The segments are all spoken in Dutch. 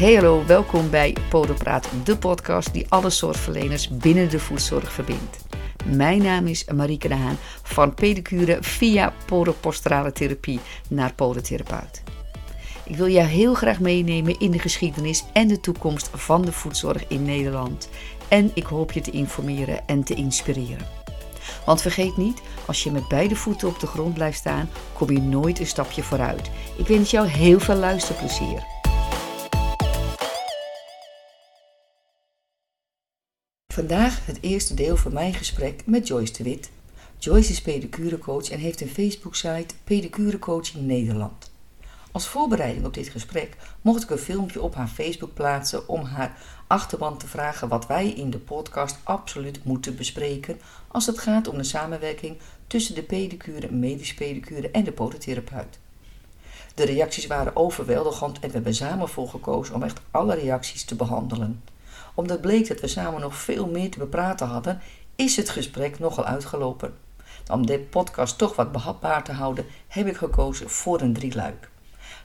Hey hallo, welkom bij Podopraat, de podcast die alle zorgverleners binnen de voedzorg verbindt. Mijn naam is Marieke de Haan van pedicure via podoposturale therapie naar podotherapeut. Ik wil jou heel graag meenemen in de geschiedenis en de toekomst van de voedzorg in Nederland. En ik hoop je te informeren en te inspireren. Want vergeet niet, als je met beide voeten op de grond blijft staan, kom je nooit een stapje vooruit. Ik wens jou heel veel luisterplezier. Vandaag het eerste deel van mijn gesprek met Joyce de Wit. Joyce is pedicurecoach en heeft een Facebook-site Pedicure Coaching Nederland. Als voorbereiding op dit gesprek mocht ik een filmpje op haar Facebook plaatsen om haar achterban te vragen wat wij in de podcast absoluut moeten bespreken als het gaat om de samenwerking tussen de pedicure, medisch pedicure en de podotherapeut. De reacties waren overweldigend en we hebben samen voor gekozen om echt alle reacties te behandelen. Omdat bleek dat we samen nog veel meer te bepraten hadden, is het gesprek nogal uitgelopen. Om de podcast toch wat behapbaar te houden, heb ik gekozen voor een drieluik.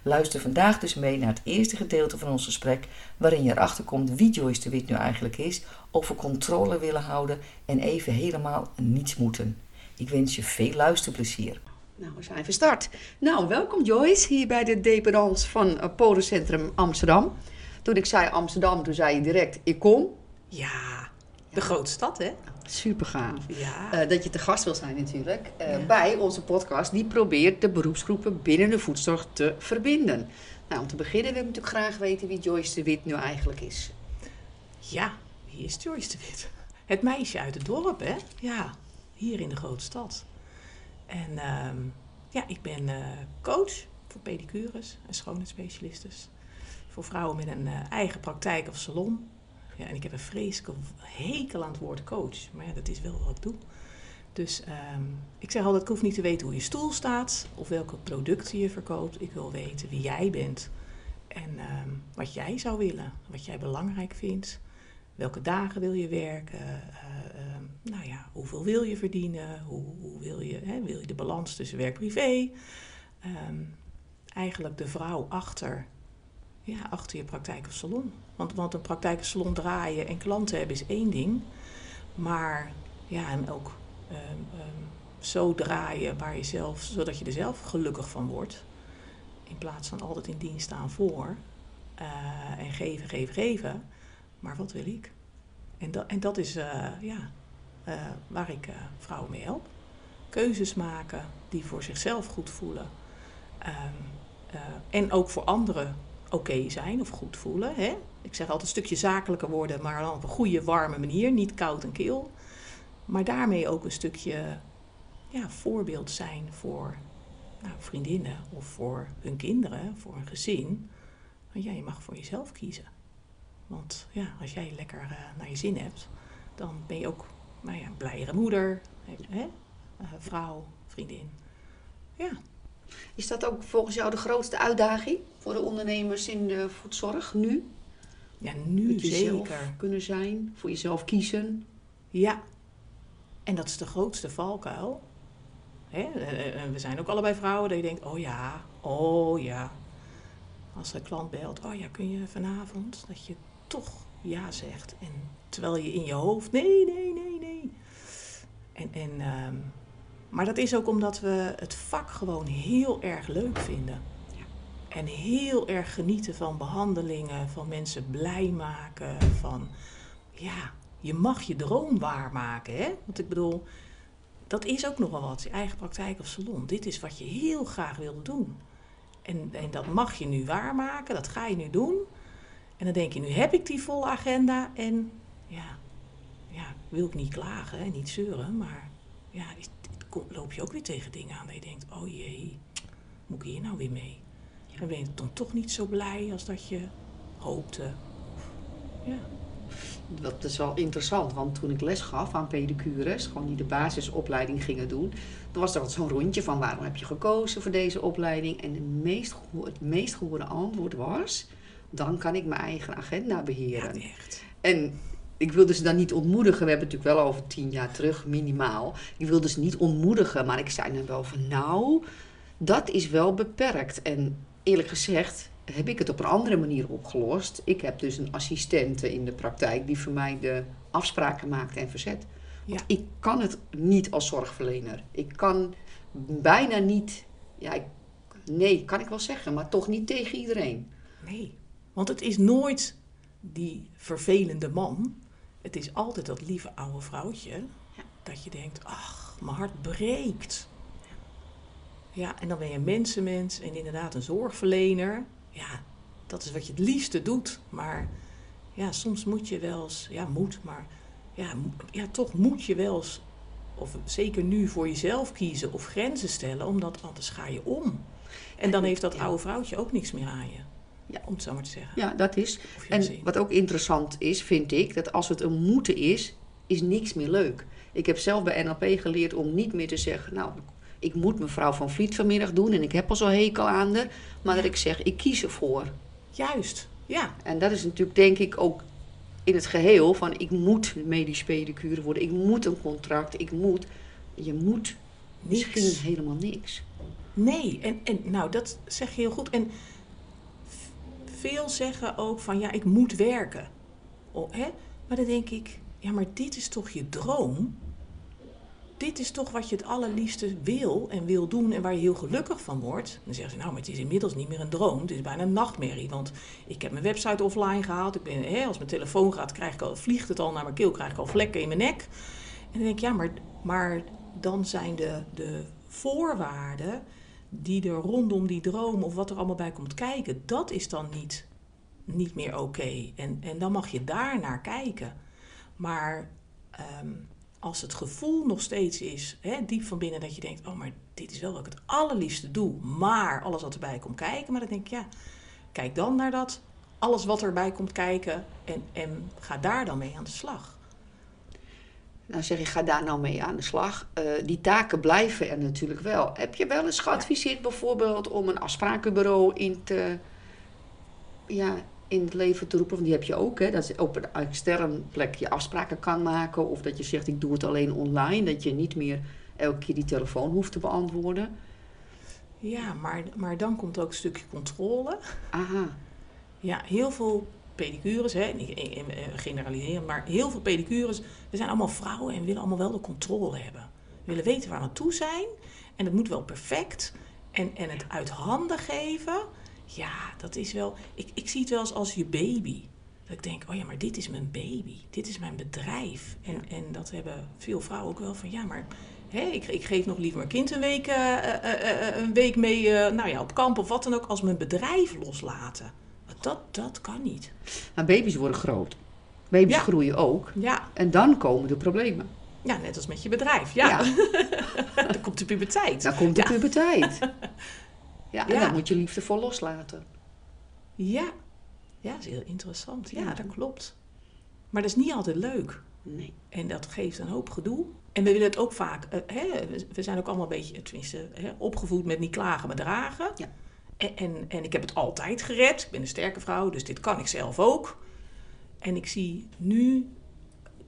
Luister vandaag dus mee naar het eerste gedeelte van ons gesprek, waarin je erachter komt wie Joyce de Wit nu eigenlijk is, over controle willen houden en even helemaal niets moeten. Ik wens je veel luisterplezier. Nou, we zijn verstart. Nou, welkom Joyce hier bij de dependance van uh, Podencentrum Amsterdam. Toen ik zei Amsterdam, toen zei je direct, ik kom. Ja, de grote stad, hè? Super gaaf. Ja. Uh, dat je te gast wil zijn natuurlijk. Uh, ja. Bij onze podcast die probeert de beroepsgroepen binnen de voedzorg te verbinden. Nou, om te beginnen wil ik natuurlijk graag weten wie Joyce de Wit nu eigenlijk is. Ja, wie is Joyce de Wit? Het meisje uit het dorp, hè? Ja, hier in de grote stad. En uh, ja, ik ben uh, coach voor pedicures en schoonheidsspecialistes. Voor vrouwen met een eigen praktijk of salon. Ja, en ik heb een vreselijke hekel aan het woord coach. Maar ja, dat is wel wat ik doe. Dus um, ik zeg altijd, ik hoef niet te weten hoe je stoel staat of welke producten je verkoopt. Ik wil weten wie jij bent en um, wat jij zou willen, wat jij belangrijk vindt. Welke dagen wil je werken? Uh, uh, nou ja, hoeveel wil je verdienen? Hoe, hoe wil, je, hè, wil je de balans tussen werk-privé? Eigenlijk de vrouw achter ja, achter je praktijk of salon. Want, want een praktijk of salon draaien en klanten hebben is één ding. Maar ja, en ook um, um, zo draaien waar je zelf, zodat je er zelf gelukkig van wordt. In plaats van altijd in dienst staan voor. Uh, en geven, geven, geven. Maar wat wil ik? En, dat en dat is uh, ja, uh, waar ik vrouwen mee help. Keuzes maken die voor zichzelf goed voelen. Um, en ook voor anderen oké zijn of goed voelen. Hè? Ik zeg altijd een stukje zakelijker worden, maar dan op een goede, warme manier, niet koud en kil. Maar daarmee ook een stukje ja, voorbeeld zijn voor nou, vriendinnen of voor hun kinderen, voor een gezin. Want ja, mag voor jezelf kiezen. Want ja, als jij lekker uh, naar je zin hebt, dan ben je ook nou ja, een blijere moeder, hè? Uh, vrouw, vriendin. Ja, is dat ook volgens jou de grootste uitdaging voor de ondernemers in de voedzorg nu? Ja, nu zeker. kunnen zijn, voor jezelf kiezen. Ja, en dat is de grootste valkuil. Hè? We zijn ook allebei vrouwen dat je denkt, oh ja, oh ja. Als de klant belt, oh ja, kun je vanavond? Dat je toch ja zegt. En terwijl je in je hoofd, nee, nee, nee, nee. En, en um, maar dat is ook omdat we het vak gewoon heel erg leuk vinden. En heel erg genieten van behandelingen, van mensen blij maken, van ja, je mag je droom waarmaken. Hè? Want ik bedoel, dat is ook nogal wat, je eigen praktijk of salon. Dit is wat je heel graag wilde doen. En, en dat mag je nu waarmaken, dat ga je nu doen. En dan denk je, nu heb ik die volle agenda en ja, ja wil ik niet klagen en niet zeuren, maar ja, loop je ook weer tegen dingen aan dat je denkt, oh jee, moet ik hier nou weer mee? Ja. Dan ben je dan toch niet zo blij als dat je hoopte. Ja. Dat is wel interessant, want toen ik les gaf aan pedicures, gewoon die de basisopleiding gingen doen, dan was er altijd zo'n rondje van waarom heb je gekozen voor deze opleiding? En het meest, het meest gehoorde antwoord was, dan kan ik mijn eigen agenda beheren. Ja, echt. En ik wilde ze dan niet ontmoedigen. We hebben het natuurlijk wel over tien jaar terug, minimaal. Ik wilde ze niet ontmoedigen, maar ik zei dan wel van nou, dat is wel beperkt. En eerlijk gezegd, heb ik het op een andere manier opgelost. Ik heb dus een assistente in de praktijk die voor mij de afspraken maakt en verzet. Want Ja. ik kan het niet als zorgverlener. Ik kan bijna niet, ja, ik, nee, kan ik wel zeggen, maar toch niet tegen iedereen. Nee, want het is nooit die vervelende man. Het is altijd dat lieve oude vrouwtje. Dat je denkt, ach, mijn hart breekt. Ja, en dan ben je mensenmens en inderdaad een zorgverlener. Ja, dat is wat je het liefste doet. Maar ja, soms moet je wel eens, ja, moet, maar ja, ja, toch moet je wel eens, of zeker nu voor jezelf kiezen of grenzen stellen, omdat anders ga je om. En dan heeft dat Ja. oude vrouwtje ook niks meer aan je. Ja. Om het zo maar te zeggen. Ja, dat is. En wat ook interessant is, vind ik, dat als het een moeten is, is niks meer leuk. Ik heb zelf bij NLP geleerd om niet meer te zeggen, nou, ik moet mevrouw van Vliet vanmiddag doen en ik heb al zo'n hekel aan haar. Maar dat ik zeg, ik kies ervoor. Juist, ja. En dat is natuurlijk denk ik ook in het geheel van ik moet medisch pedicure worden, ik moet een contract, ik moet. Je moet Niks. misschien helemaal niks. Nee, en, en nou, dat zeg je heel goed. En veel zeggen ook van ja, ik moet werken. Oh, hè? Maar dan denk ik, ja, maar dit is toch je droom? Dit is toch wat je het allerliefste wil en wil doen en waar je heel gelukkig van wordt. Dan zeggen ze, nou, maar het is inmiddels niet meer een droom. Het is bijna een nachtmerrie, want ik heb mijn website offline gehaald. Ik ben, hè, als mijn telefoon gaat, krijg ik al, vliegt het al naar mijn keel, krijg ik al vlekken in mijn nek. En dan denk ik, ja, maar, maar dan zijn de, de voorwaarden die er rondom die droom of wat er allemaal bij komt kijken, dat is dan niet, niet meer oké. En, en dan mag je daar naar kijken. Maar ehm, als het gevoel nog steeds is, hè, diep van binnen, dat je denkt: oh, maar dit is wel wat ik het allerliefste doe, maar alles wat erbij komt kijken, maar dan denk ik: ja, kijk dan naar dat, alles wat erbij komt kijken en, en ga daar dan mee aan de slag. Nou zeg je, ga daar nou mee aan de slag. Eh, die taken blijven er natuurlijk wel. Heb je wel eens geadviseerd bijvoorbeeld om een afsprakenbureau in, te, ja, in het leven te roepen? Want die heb je ook, hè? dat je op een extern plek je afspraken kan maken. Of dat je zegt, ik doe het alleen online. Dat je niet meer elke keer die telefoon hoeft te beantwoorden. Ja, maar, maar dan komt ook een stukje controle. Aha, Ja, heel veel pedicures, hè, niet eh, generaliseren, maar heel veel pedicures, we zijn allemaal vrouwen en willen allemaal wel de controle hebben. We willen weten waar we aan toe zijn en het moet wel perfect. En, en het uit handen geven, ja, dat is wel, ik, ik zie het wel eens als je baby. Dat ik denk, oh ja, maar dit is mijn baby, dit is mijn bedrijf. En, en dat hebben veel vrouwen ook wel van, ja, maar hè, ik, ik geef nog liever mijn kind een week, eh, eh, een week mee nou ja, op kamp of wat dan ook, als mijn bedrijf loslaten. Dat, dat kan niet. maar baby's worden groot. Baby's Ja. groeien ook. Ja, En dan komen de problemen. ja, net als met je bedrijf. Ja, dan komt de puberteit. Dan komt de Ja. puberteit. Ja, en dan moet je liefdevol loslaten. Ja. ja, dat is heel interessant. Ja, dat klopt. Maar dat is niet altijd leuk. Nee. En dat geeft een hoop gedoe. En we willen het ook vaak... eh, hè, we- we zijn ook allemaal een beetje, tenminste, hè, opgevoed met niet klagen, maar dragen. Ja. En, en, en ik heb het altijd gered. Ik ben een sterke vrouw, dus dit kan ik zelf ook. En ik zie nu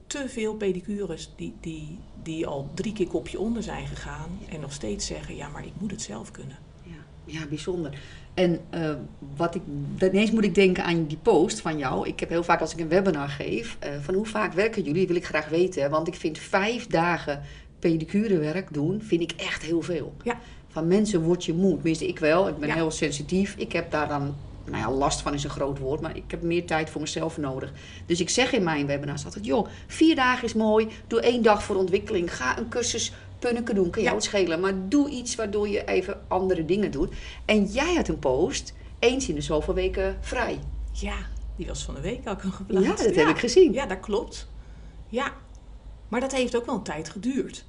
te veel pedicures die, die, die al drie keer kopje onder zijn gegaan. En nog steeds zeggen, ja, maar ik moet het zelf kunnen. Ja, ja bijzonder. En eh, wat ik, ineens moet ik denken aan die post van jou. Ik heb heel vaak als ik een webinar geef, eh, van hoe vaak werken jullie, wil ik graag weten. Want ik vind vijf dagen pedicurewerk doen, vind ik echt heel veel. Ja. Van mensen word je moe. Tenminste, ik wel. Ik ben Ja. heel sensitief. Ik heb daar dan, nou ja, last van is een groot woord, maar ik heb meer tijd voor mezelf nodig. Dus ik zeg in mijn webinars altijd, joh, vier dagen is mooi. Doe één dag voor ontwikkeling. Ga een cursus punniken doen, kan jou Ja. het schelen. Maar doe iets waardoor je even andere dingen doet. En jij had een post, eens in de zoveel weken vrij. Ja, die was van de week ook al geplaatst. Ja, dat heb ik gezien. Ja, dat klopt. Ja, maar dat heeft ook wel een tijd geduurd.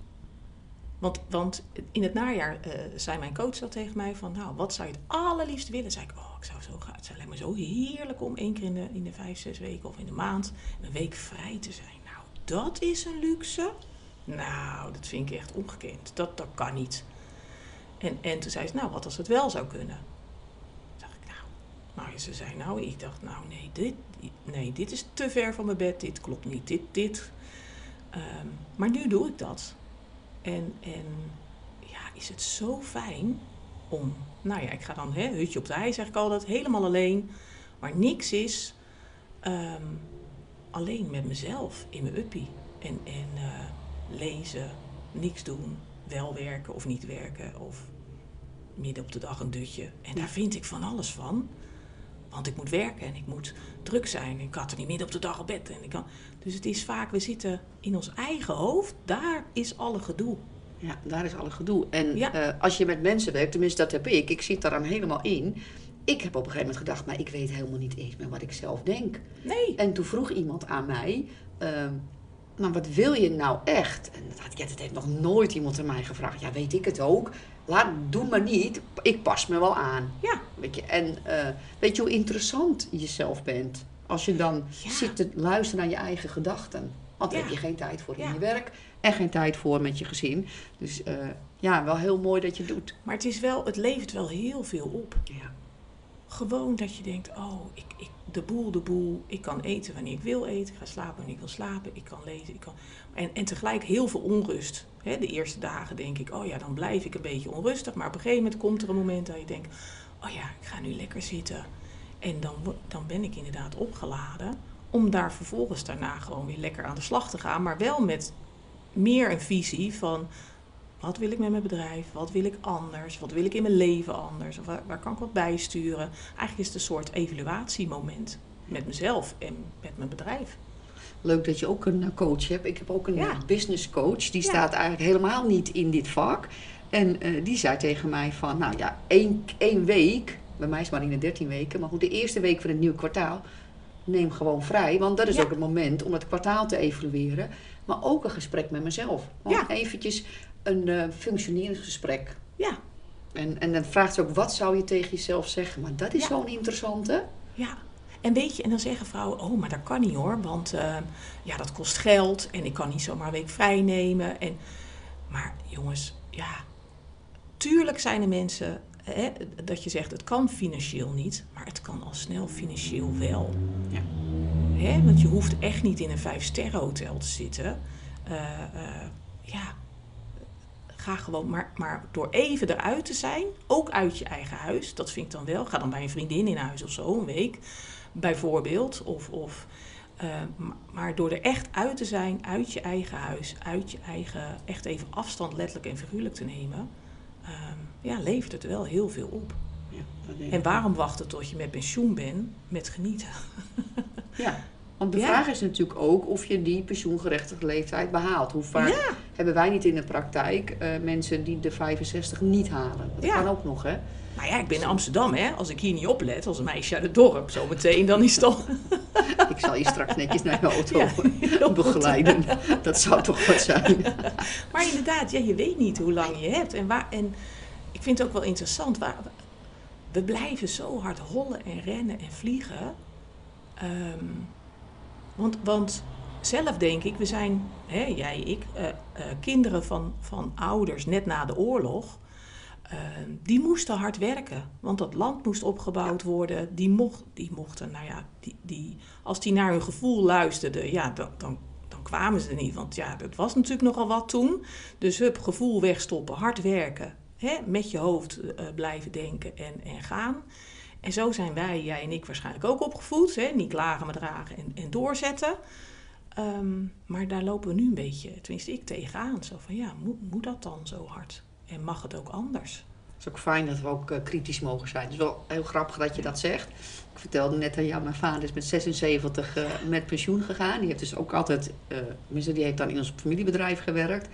Want, want in het najaar eh, zei mijn coach dat tegen mij van... nou, wat zou je het allerliefst willen? Zei ik, oh, ik zou zo graag... Het lijkt me zo heerlijk om één keer in de, in de vijf, zes weken of in de maand... een week vrij te zijn. Nou, dat is een luxe. Nou, dat vind ik echt ongekend. Dat, dat kan niet. En, en toen zei ze, nou, wat als het wel zou kunnen? Toen dacht ik, nou... Nou, ze zei, nou, ik dacht, nou, nee, dit, nee, dit is te ver van mijn bed. Dit klopt niet. Dit, dit. Ehm, maar nu doe ik dat. En, en ja, is het zo fijn. om, nou ja, ik ga dan, hè, hutje op de hei zeg ik altijd, helemaal alleen. Maar niks is ehm, alleen met mezelf in mijn uppie. En, en eh, lezen, niks doen, wel werken of niet werken. Of midden op de dag een dutje. En daar vind ik van alles van. Want ik moet werken en ik moet druk zijn. Ik had er niet midden op de dag op bed. En ik kan... Dus het is vaak, we zitten in ons eigen hoofd. Daar is alle gedoe. Ja, daar is alle gedoe. En Ja. eh, als je met mensen werkt, tenminste dat heb ik, ik zit daar dan helemaal in. Ik heb op een gegeven moment gedacht, maar ik weet helemaal niet eens meer wat ik zelf denk. Nee. En toen vroeg iemand aan mij, ehm, maar wat wil je nou echt? En dat, had- ja, dat heeft nog nooit iemand aan mij gevraagd. Ja, weet ik het ook. Laat, doe maar niet. Ik pas me wel aan. Ja. Weet je, en eh, weet je hoe interessant je zelf bent? Als je dan Ja. zit te luisteren naar je eigen gedachten. Want daar Ja. heb je geen tijd voor in je werk. En geen tijd voor met je gezin. Dus eh, ja, wel heel mooi dat je het doet. Maar het, is wel, het levert wel heel veel op. Ja. Gewoon dat je denkt, oh, ik, ik, de boel, de boel. Ik kan eten wanneer ik wil eten. Ik ga slapen wanneer ik wil slapen. Ik kan lezen. Ik kan... En, en tegelijk heel veel onrust. De eerste dagen denk ik, oh ja, dan blijf ik een beetje onrustig. Maar op een gegeven moment komt er een moment dat je denkt, oh ja, ik ga nu lekker zitten. En dan, dan ben ik inderdaad opgeladen. Om daar vervolgens daarna gewoon weer lekker aan de slag te gaan. Maar wel met meer een visie van wat wil ik met mijn bedrijf? Wat wil ik anders? Wat wil ik in mijn leven anders? Of waar, waar kan ik wat bijsturen? Eigenlijk is het een soort evaluatiemoment met mezelf en met mijn bedrijf. Leuk dat je ook een eh, coach hebt. Ik heb ook een Ja. business coach. Die Ja. staat eigenlijk helemaal niet in dit vak. En eh, die zei tegen mij van, nou ja, één, één week. Bij mij is maar in de 13 weken. Maar goed, de eerste week van het nieuwe kwartaal. Neem gewoon vrij. Want dat is Ja. ook het moment om het kwartaal te evalueren. Maar ook een gesprek met mezelf. Ja. eventjes een eh functioneringsgesprek. Ja, En, en dan vraagt ze ook, wat zou je tegen jezelf zeggen? Maar dat is Ja. zo'n interessante. ja. En weet je, en dan zeggen vrouwen, oh, maar dat kan niet hoor, want eh, ja, dat kost geld en ik kan niet zomaar een week vrij nemen. En, maar jongens, ja, tuurlijk zijn er mensen hè, dat je zegt, het kan financieel niet, maar het kan al snel financieel wel. Ja. Hè, want je hoeft echt niet in een vijf-sterren hotel te zitten. Eh, ja, ga gewoon, maar, maar door even eruit te zijn, ook uit je eigen huis, dat vind ik dan wel. Ga dan bij een vriendin in huis of zo, een week bijvoorbeeld. Of, of, eh, maar door er echt uit te zijn, uit je eigen huis, uit je eigen, echt even afstand letterlijk en figuurlijk te nemen, ehm, ja, levert het wel heel veel op. Ja, En waarom wachten tot je met pensioen bent met genieten? Ja, want de Ja. vraag is natuurlijk ook of je die pensioengerechtigde leeftijd behaalt. Hoe vaak Ja. hebben wij niet in de praktijk eh, mensen die de 65 niet halen? Dat Ja. kan ook nog, hè? Nou ja, ik ben in Amsterdam, hè. Als ik hier niet oplet, als een meisje uit het dorp, zometeen, dan is het al... Ik zal je straks netjes naar je auto Ja, begeleiden. Dat zou toch wat zijn. Maar inderdaad, ja, je weet niet hoe lang je hebt. En, waar, en ik vind het ook wel interessant. Waar, we blijven zo hard hollen en rennen en vliegen. Ehm, want, want zelf denk ik, we zijn, hè, jij, ik, eh, eh, kinderen van, van ouders net na de oorlog. Ehm, die moesten hard werken, want dat land moest opgebouwd worden. Die, mocht, die mochten, nou ja, die, die, als die naar hun gevoel luisterden, ja, dan, dan, dan kwamen ze er niet. Want ja, dat was natuurlijk nogal wat toen. Dus hup, gevoel wegstoppen, hard werken. Hè, met je hoofd eh, blijven denken en, en gaan. En zo zijn wij, jij en ik, waarschijnlijk ook opgevoed. Hè? Niet klagen, maar dragen en, en doorzetten. Ehm, maar daar lopen we nu een beetje, tenminste ik, tegenaan. Zo van, ja, moet, moet dat dan zo hard? En mag het ook anders? Het is ook fijn dat we ook eh, kritisch mogen zijn. Het is wel heel grappig dat je dat zegt. Ik vertelde net aan jou, mijn vader is met 76 eh, met pensioen gegaan. Die heeft dus ook altijd, tenminste, die heeft dan in ons familiebedrijf gewerkt.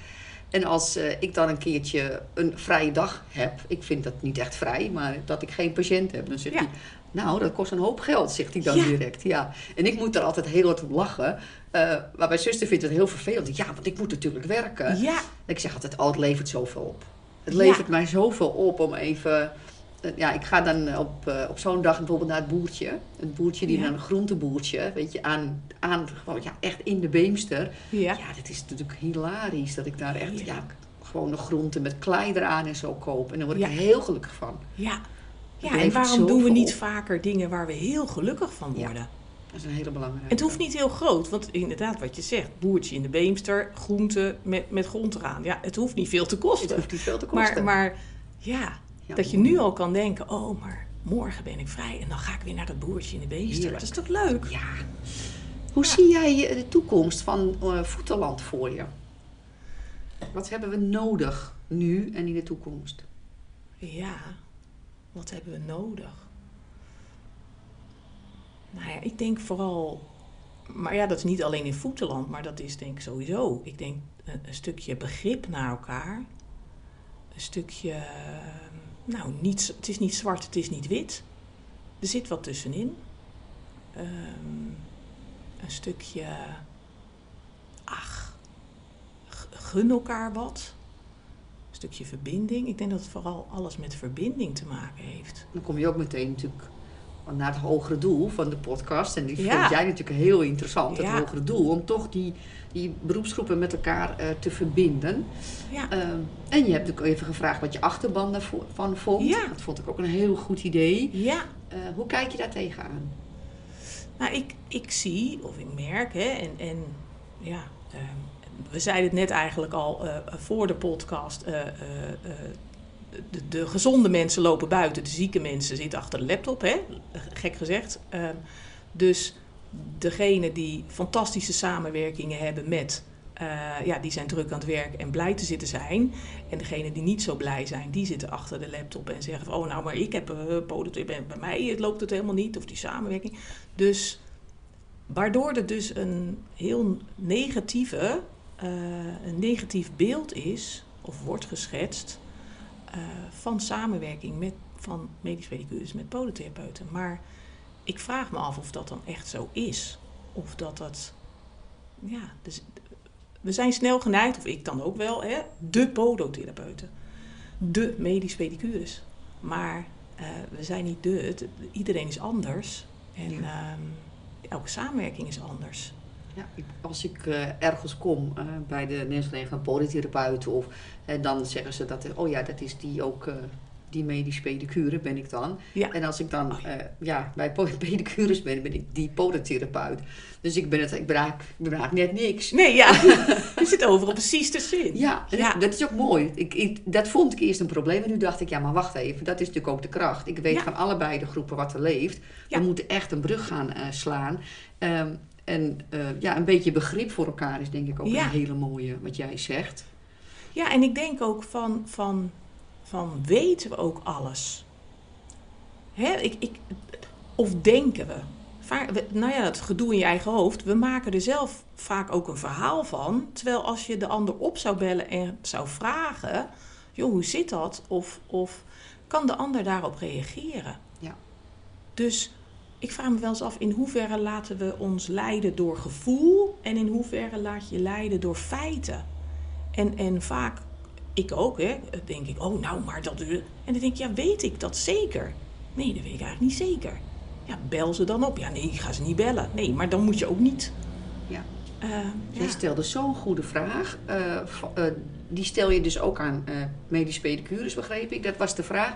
En als eh, ik dan een keertje een vrije dag heb, ik vind dat niet echt vrij, maar dat ik geen patiënt heb, dan zegt Ja. hij, nou, dat kost een hoop geld, zegt hij dan Ja. direct. Ja. En ik moet daar altijd heel hard om lachen. Eh, maar mijn zuster vindt het heel vervelend. Ja, want ik moet natuurlijk werken. Ja, Ik zeg altijd, oh, het levert zoveel op. Het levert mij zoveel op om even... eh, Ja, ik ga dan op, eh, op zo'n dag bijvoorbeeld naar het boertje. Een boertje die Ja. dan een groenteboertje, weet je, aan, aan gewoon, ja, echt in de Beemster. ja. Ja, dat is natuurlijk hilarisch dat ik daar echt, ja, gewoon de groenten met klei eraan en zo koop. En daar word ik Ja. heel gelukkig van. Ja, ja en waarom doen we niet op. vaker dingen waar we heel gelukkig van worden? Dat is een hele belangrijke. Het hoeft niet heel groot, want inderdaad wat je zegt, boertje in de Beemster, groente met, met grond eraan. Ja, het hoeft niet veel te Het kosten. hoeft niet veel te kosten. Maar, maar ja, Ja, dat je nu al kan denken, oh, maar morgen ben ik vrij en dan ga ik weer naar het boertje in de beesten. Dat is toch leuk? Ja. Hoe zie jij eh, de toekomst van eh Voeterland voor je? Wat hebben we nodig nu en in de toekomst? Ja, wat hebben we nodig? Nou ja, ik denk vooral, maar ja, dat is niet alleen in voetenland, maar dat is denk ik sowieso. Ik denk een, een stukje begrip naar elkaar. Een stukje, eh, nou, niet, het is niet zwart, het is niet wit. Er zit wat tussenin. Ehm, een stukje, ach, gun elkaar wat. Een stukje verbinding. Ik denk dat het vooral alles met verbinding te maken heeft. Dan kom je ook meteen natuurlijk naar het hogere doel van de podcast. En die Ja. vind jij natuurlijk heel interessant, het Ja. hogere doel. Om toch die, die beroepsgroepen met elkaar eh, te verbinden. Ja, Ehm, en je hebt ook even gevraagd wat je achterban daarvan vond. Ja. Dat vond ik ook een heel goed idee. ja. Eh, hoe kijk je daar tegenaan? Nou, ik, ik zie of ik merk, hè, en, en ja, ehm, we zeiden het net eigenlijk al eh, voor de podcast. Eh, eh, eh, de, de gezonde mensen lopen buiten, de zieke mensen zitten achter de laptop, hè? gek gezegd. Ehm, dus degene die fantastische samenwerkingen hebben met, eh, ja, die zijn druk aan het werk en blij te zitten zijn. En degene die niet zo blij zijn, die zitten achter de laptop en zeggen van, oh nou, maar ik heb uh, bij, bij mij loopt het helemaal niet, of die samenwerking. Dus waardoor er dus een heel negatieve, eh, een negatief beeld is, of wordt geschetst, eh, van samenwerking met, van medisch pedicures met podotherapeuten. Maar ik vraag me af of dat dan echt zo is. Of dat dat, ja, dus we zijn snel geneigd, of ik dan ook wel, hè, de podotherapeuten. De medisch pedicures. Maar eh, we zijn niet de, het- iedereen is anders. En ehm, elke samenwerking is anders. Ja, ik- als ik eh, ergens kom eh, bij de Nederlandse Vereniging van Polytherapeuten, of eh, dan zeggen ze dat, oh ja, dat is die ook, die medisch pedicure ben ik dan. Ja. En als ik dan Oh, ja. ja, bij pedicures ben, ben ik die podotherapeut. Dus ik ben, het, ik ben, eigenlijk, ik ben eigenlijk net niks. Nee, ja. Je zit overal precies tussenin. Ja, Ja. dat is ook mooi. Ik, ik, dat vond ik eerst een probleem. En nu dacht ik, ja, maar wacht even. Dat is natuurlijk ook de kracht. Ik weet van allebei de groepen wat er leeft. We moeten echt een brug gaan slaan. Ehm, en eh, ja, een beetje begrip voor elkaar is denk ik ook Ja. een hele mooie, wat jij zegt. Ja, en ik denk ook van, van, van weten we ook alles? Hè, ik, ik, of denken we? Vaak, we- nou ja, het gedoe in je eigen hoofd. We maken er zelf vaak ook een verhaal van. Terwijl als je de ander op zou bellen en zou vragen... joh, hoe zit dat? Of, of kan de ander daarop reageren? Ja. Dus ik vraag me wel eens af... in hoeverre laten we ons leiden door gevoel... en in hoeverre laat je leiden door feiten? En, en vaak, ik ook, hè, denk ik, oh nou, maar dat... En dan denk ik, ja, weet ik dat zeker? Nee, dat weet ik eigenlijk niet zeker. Ja, bel ze dan op. Ja, nee, ik ga ze niet bellen. Nee, maar dan moet je ook niet. Ja. Eh, Jij ja. stelde zo'n goede vraag. Eh, eh, die stel je dus ook aan medisch pedicures, begreep ik. Dat was de vraag.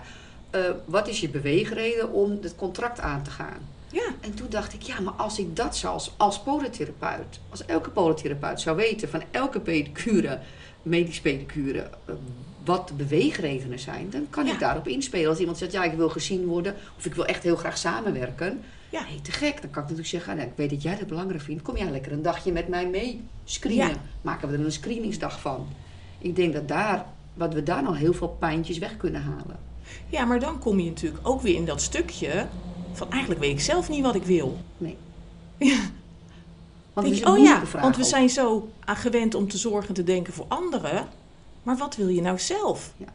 wat is je beweegreden om het contract aan te gaan? Ja, En toen dacht ik, ja, maar als ik dat zou als, als podotherapeut, als elke podotherapeut zou weten van elke pedicure, medisch pedicure, eh, wat de beweegredenen zijn, dan kan Ja. ik daarop inspelen. Als iemand zegt, ja, ik wil gezien worden of ik wil echt heel graag samenwerken, ja. hey, te gek. Dan kan ik natuurlijk zeggen, nou, ik weet dat jij dat belangrijk vindt. Kom jij lekker een dagje met mij mee screenen. Ja. Maken we er een screeningsdag van. Ik denk dat daar, wat we daar nog heel veel pijntjes weg kunnen halen. Ja, maar dan kom je natuurlijk ook weer in dat stukje van eigenlijk weet ik zelf niet wat ik wil. Nee. Ja. Want Denk je, oh ja, want we ook. zijn zo aan gewend om te zorgen en te denken voor anderen. Maar wat wil je nou zelf? Ja.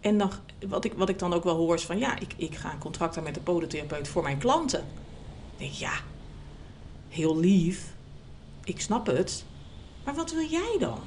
En dan, wat, ik, wat ik dan ook wel hoor is van ja, ik, ik ga een contract aan met de podotherapeut voor mijn klanten. Dan denk ik, ja, heel lief. Ik snap het. Maar wat wil jij dan?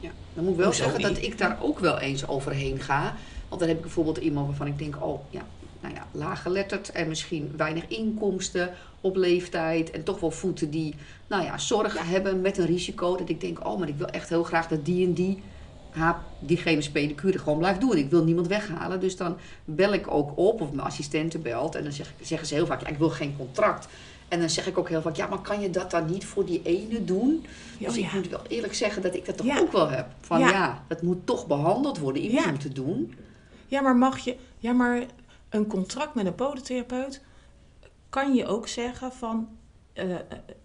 Ja, dan moet ik wel Hoezo zeggen dat ik daar ook wel eens overheen ga. Want dan heb ik bijvoorbeeld iemand waarvan ik denk, oh ja, nou ja, laaggeletterd en misschien weinig inkomsten op leeftijd. En toch wel voeten die, nou ja, zorg hebben met een risico. Dat ik denk, oh, maar ik wil echt heel graag dat die en die, haar, diegene pedicure gewoon blijft doen. Ik wil niemand weghalen. Dus dan bel ik ook op, of mijn assistente belt. En dan zeg, zeggen ze heel vaak, ja, ik wil geen contract. En dan zeg ik ook heel vaak, ja, maar kan je dat dan niet voor die ene doen? Ja, dus oh ik moet wel eerlijk zeggen dat ik dat toch Ja. ook wel heb. Van Ja. het moet toch behandeld worden. Iemand moet het doen. Ja, maar mag je... Ja, maar een contract met een podotherapeut... kan je ook zeggen van... eh,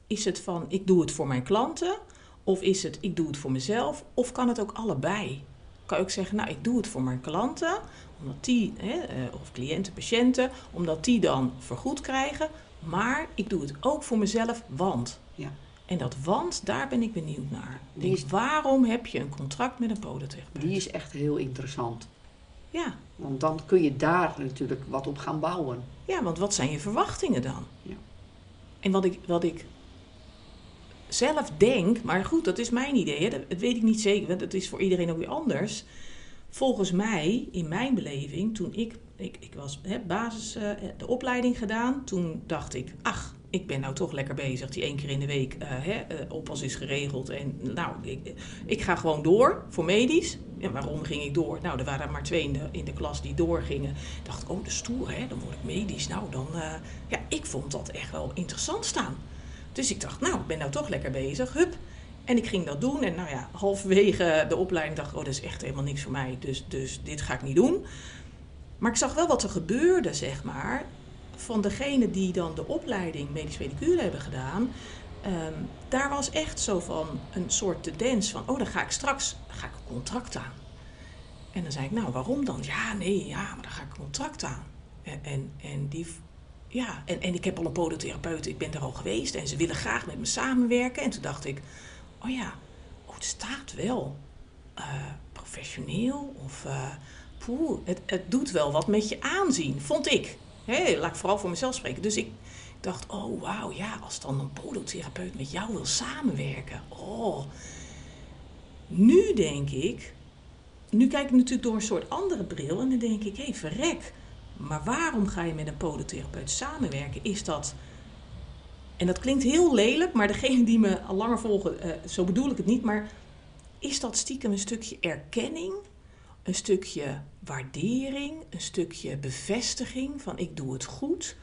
is het van, ik doe het voor mijn klanten... of is het, ik doe het voor mezelf... of kan het ook allebei? Kan je ook zeggen, nou, ik doe het voor mijn klanten... omdat die, hè, eh, of cliënten, patiënten... omdat die dan vergoed krijgen... maar ik doe het ook voor mezelf, want... Ja. En dat want, daar ben ik benieuwd naar. Ik Denk, is- waarom heb je een contract met een podotherapeut? Die is echt heel interessant. Ja. Want dan kun je daar natuurlijk wat op gaan bouwen. ja, want wat zijn je verwachtingen dan? Ja. En wat ik, wat ik zelf denk, maar goed, dat is mijn idee, hè, dat, dat weet ik niet zeker, want het is voor iedereen ook weer anders. Volgens mij, in mijn beleving, toen ik, ik, ik was hè, basis, eh, de opleiding gedaan, toen dacht ik, ach, ik ben nou toch lekker bezig. Die één keer in de week eh, hè, eh, oppas is geregeld. En nou, ik, ik ga gewoon door voor medisch. En waarom ging ik door? Nou, er waren maar twee in de, in de klas die doorgingen. Ik dacht, oh, de stoer, hè, dan word ik medisch. Nou, dan, eh, ja, ik vond dat echt wel interessant staan. Dus ik dacht, nou, ik ben nou toch lekker bezig. Hup. En ik ging dat doen. En nou ja, halverwege de opleiding dacht ik, oh, dat is echt helemaal niks voor mij. Dus, dus dit ga ik niet doen. Maar ik zag wel wat er gebeurde, zeg maar. Van degene die dan de opleiding medisch pedicure hebben gedaan. ehm, daar was echt zo van een soort tendens van, oh, dan ga ik straks ga ik een contract aan. En dan zei ik, nou, waarom dan? Ja, nee, ja, maar dan ga ik een contract aan. En, en, die, ja, en, en ik heb al een podotherapeut, ik ben er al geweest en ze willen graag met me samenwerken. En toen dacht ik, oh ja, oh, het staat wel eh, professioneel of eh, poeh, het, het doet wel wat met je aanzien, vond ik. Hé, laat ik vooral voor mezelf spreken. Dus ik dacht, oh wauw, ja, als dan een podotherapeut met jou wil samenwerken. Oh, nu denk ik, nu kijk ik natuurlijk door een soort andere bril en dan denk ik, hé, hey, verrek. Maar waarom ga je met een podotherapeut samenwerken? Is dat, en dat klinkt heel lelijk, maar degene die me al langer volgen, eh, zo bedoel ik het niet, maar is dat stiekem een stukje erkenning, een stukje waardering, een stukje bevestiging van ik doe het goed?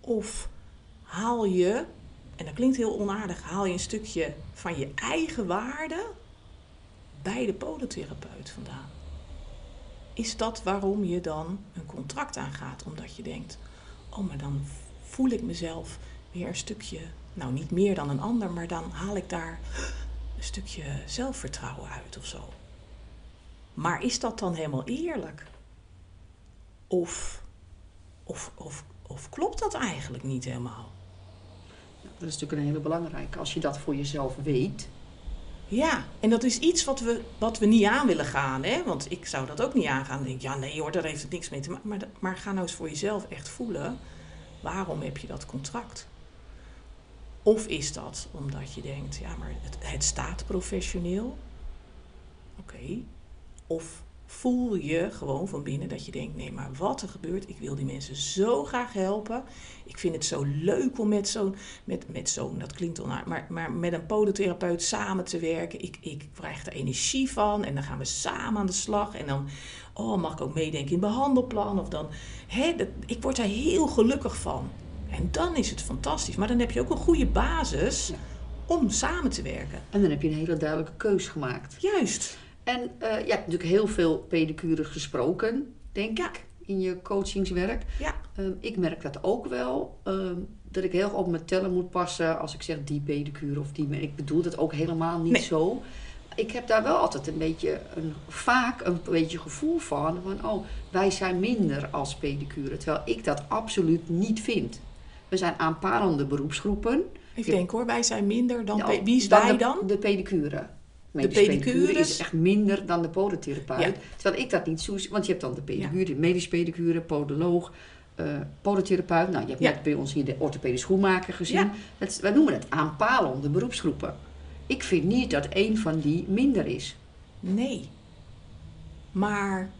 Of haal je, en dat klinkt heel onaardig, haal je een stukje van je eigen waarde bij de podotherapeut vandaan? Is dat waarom je dan een contract aangaat? Omdat je denkt, oh, maar dan voel ik mezelf weer een stukje, nou niet meer dan een ander, maar dan haal ik daar een stukje zelfvertrouwen uit of zo. Maar is dat dan helemaal eerlijk? Of, of, of, of klopt dat eigenlijk niet helemaal? Dat is natuurlijk een hele belangrijke. Als je dat voor jezelf weet. Ja, en dat is iets wat we, wat we niet aan willen gaan. Hè? Want ik zou dat ook niet aangaan. Denk ik, ja, nee hoor, daar heeft het niks mee te maken. Maar, maar ga nou eens voor jezelf echt voelen. Waarom heb je dat contract? Of is dat omdat je denkt, ja, maar het, het staat professioneel? Oké. Of voel je gewoon van binnen dat je denkt, nee, maar wat er gebeurt, ik wil die mensen zo graag helpen. Ik vind het zo leuk om met zo'n, met, met zo'n, dat klinkt onaardig, maar, maar met een podotherapeut samen te werken. Ik, ik krijg er energie van en dan gaan we samen aan de slag. En dan, oh, mag ik ook meedenken in behandelplan? Of dan, hè, dat, ik word daar heel gelukkig van. En dan is het fantastisch. Maar dan heb je ook een goede basis Ja. om samen te werken. En dan heb je een hele duidelijke keus gemaakt. Juist. En eh, je hebt natuurlijk heel veel pedicure gesproken, denk ik, in je coachingswerk. Ja. Ehm, ik merk dat ook wel. ehm, dat ik heel erg op mijn tellen moet passen als ik zeg die pedicure of die. Ik bedoel dat ook helemaal niet Nee. zo. Ik heb daar wel altijd een beetje, een, vaak een beetje gevoel van, van, oh, wij zijn minder als pedicure. Terwijl ik dat absoluut niet vind. We zijn aanpalende beroepsgroepen. Even Ja. denken hoor, wij zijn minder dan... Ja, Wie is dan wij de, dan? De pedicure. Pedicures? pedicure is echt minder dan de podotherapeut. Ja. Terwijl ik dat niet zo... Want je hebt dan de pedicure, de medisch pedicure, podoloog, eh podotherapeut. Nou, je hebt net bij ons hier de orthopedisch schoenmaker gezien. Wij noemen het aanpalende beroepsgroepen. Ik vind niet dat één van die minder is. Nee. Maar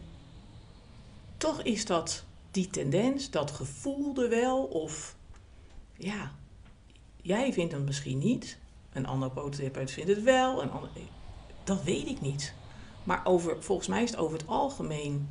toch is dat die tendens, dat gevoel er wel. Of ja, jij vindt het misschien niet. Een ander podotherapeut vindt het wel. Een ander, dat weet ik niet. Maar over, volgens mij is het over het algemeen...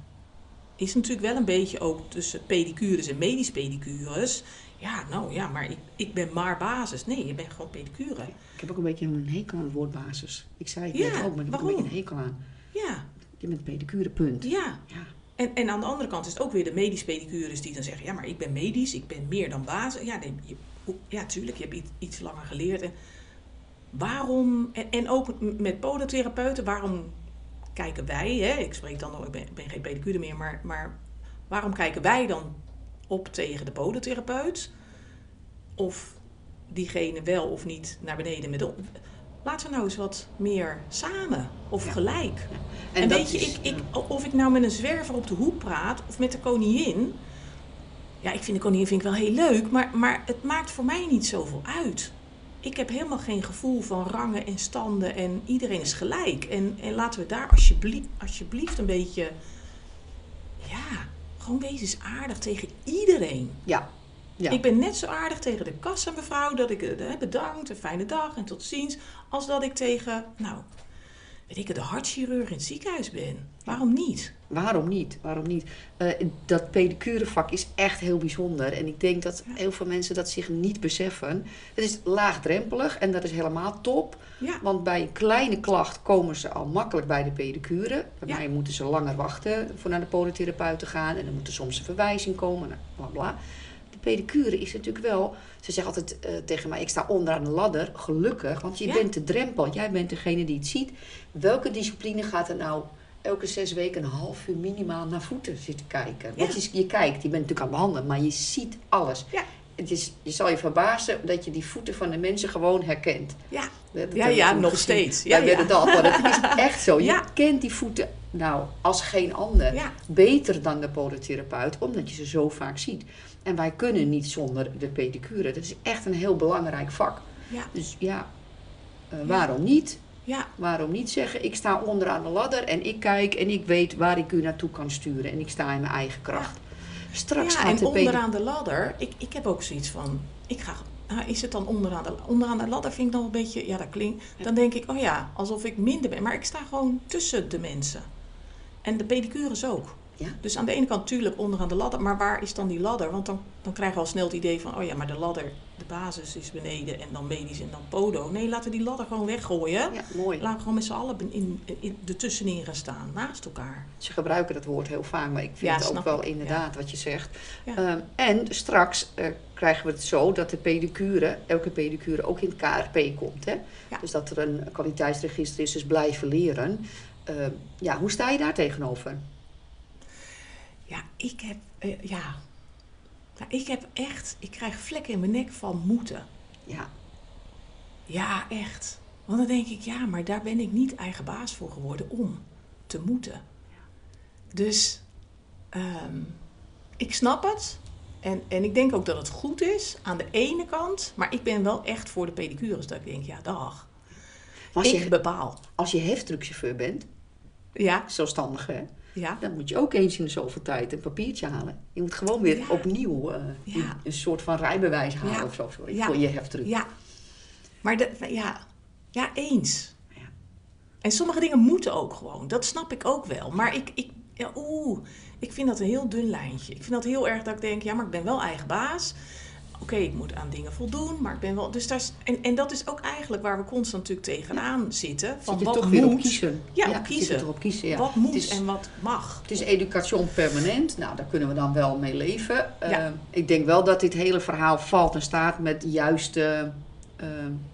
is natuurlijk wel een beetje ook tussen pedicures en medisch pedicures. Ja, nou ja, maar ik, ik ben maar basis. Nee, je bent gewoon pedicure. Ik heb ook een beetje een hekel aan het woord basis. Ik zei het Ja, net ook, maar ik heb waarom? een beetje een hekel aan. Ja, Je bent pedicure, punt. ja. Ja. En, en aan de andere kant is het ook weer de medisch pedicures die dan zeggen: ja, maar ik ben medisch, ik ben meer dan basis. Ja, nee, je, ja, tuurlijk, je hebt iets, iets langer geleerd. En waarom, en, en ook met podotherapeuten, waarom kijken wij, hè, ik spreek dan nog, ik ben, geen pedicure meer, maar, maar waarom kijken wij dan op tegen de podotherapeut? Of diegene wel of niet naar beneden met ons? Laten we nou eens wat meer samen of Ja. gelijk. En, weet je, is- ik, ik, of ik nou met een zwerver op de hoek praat of met de koningin. Ja, ik vind de koningin vind ik wel heel leuk, maar, maar het maakt voor mij niet zoveel uit. Ik heb helemaal geen gevoel van rangen en standen en iedereen is gelijk. En, en laten we daar alsjeblieft, alsjeblieft een beetje, ja, gewoon wees eens aardig tegen iedereen. Ja. Ja. Ik ben net zo aardig tegen de kassa mevrouw dat ik eh, bedankt, een fijne dag en tot ziens. Als dat ik tegen, nou, weet ik de hartchirurg in het ziekenhuis ben. Waarom niet? Waarom niet? Waarom niet? Eh, dat pedicurevak is echt heel bijzonder. En ik denk dat Ja. heel veel mensen dat zich niet beseffen. Het is laagdrempelig en dat is helemaal top. Ja, Want bij een kleine klacht komen ze al makkelijk bij de pedicure. Bij Ja. mij moeten ze langer wachten voor naar de podotherapeut te gaan. En dan moet er soms een verwijzing komen. nou, Bla bla. De pedicure is natuurlijk wel... Ze zeggen altijd eh, tegen mij, ik sta onderaan de ladder. Gelukkig, want je Ja. bent de drempel. Jij bent degene die het ziet. Welke discipline gaat er nou elke zes weken een half uur minimaal naar voeten zitten kijken? Want je, je kijkt, je bent natuurlijk aan het behandelen, maar je ziet alles. Ja. Het is, je zal je verbazen dat je die voeten van de mensen gewoon herkent. ja, Ja, ja, nog gezien. steeds. Ja, Wij ja. werden dat, maar dat is echt zo. Je Ja. kent die voeten nou als geen ander. ja, Beter dan de podotherapeut, omdat je ze zo vaak ziet. En wij kunnen niet zonder de pedicure. Dat is echt een heel belangrijk vak. ja, Dus ja, eh, waarom niet? ja, Waarom niet zeggen, ik sta onderaan de ladder en ik kijk en ik weet waar ik u naartoe kan sturen. En ik sta in mijn eigen kracht. Straks ja. gaat En de pedicure... onderaan de ladder, ik, ik heb ook zoiets van, ik ga, nou, is het dan onderaan de, onderaan de ladder vind ik dan een beetje, ja dat klinkt, dan denk ik, oh ja, alsof ik minder ben. Maar ik sta gewoon tussen de mensen. En de pedicures ook. Ja. Dus aan de ene kant natuurlijk onderaan de ladder, maar waar is dan die ladder? Want dan, dan krijgen we al snel het idee van, oh ja, maar de ladder, de basis is beneden en dan medisch en dan podo. Nee, laten we die ladder gewoon weggooien. Ja, mooi. Laten we gewoon met z'n allen in, in, in, ertussenin gaan staan, naast elkaar. Ze gebruiken dat woord heel vaak, maar ik vind Ja, het ook wel ik, inderdaad wat je zegt. Ehm, en straks eh, krijgen we het zo dat de pedicure, elke pedicure ook in het KRP komt. Hè? Ja. Dus dat er een kwaliteitsregister is, dus blijven leren. Ehm, ja, hoe sta je daar tegenover? Ja, ik heb, eh, ja. Ik heb echt, ik krijg vlekken in mijn nek van moeten. Ja, Ja, echt. Want dan denk ik, ja, maar daar ben ik niet eigen baas voor geworden om te moeten. Dus ehm, ik snap het. En, en ik denk ook dat het goed is aan de ene kant. Maar ik ben wel echt voor de pedicures. Dat ik denk, ja, dag. als ik je, bepaal. als je heftruckchauffeur bent, Ja, zelfstandige, hè, ja, dan moet je ook eens in de zoveel tijd een papiertje halen. Je moet gewoon weer Ja. opnieuw eh, Ja. een soort van rijbewijs halen of zo sorry, Ja. voor je heftruck. ja. Maar de, ja, ja, eens. Ja. En sommige dingen moeten ook gewoon. Dat snap ik ook wel. Maar ik, ik, oeh, ik vind dat een heel dun lijntje. Ik vind dat heel erg dat ik denk, ja, maar ik ben wel eigen baas. Oké, ik moet aan dingen voldoen, maar ik ben wel. Dus daar is, en, en dat is ook eigenlijk waar we constant natuurlijk tegenaan zitten. Van Zit wat toch moet, op kiezen. Ja, op kiezen. toch op kiezen, ja. wat moet is- en wat mag. Het is education permanent. Nou, daar kunnen we dan wel mee leven. Ja. Eh, ik denk wel dat dit hele verhaal valt en staat met juiste, eh,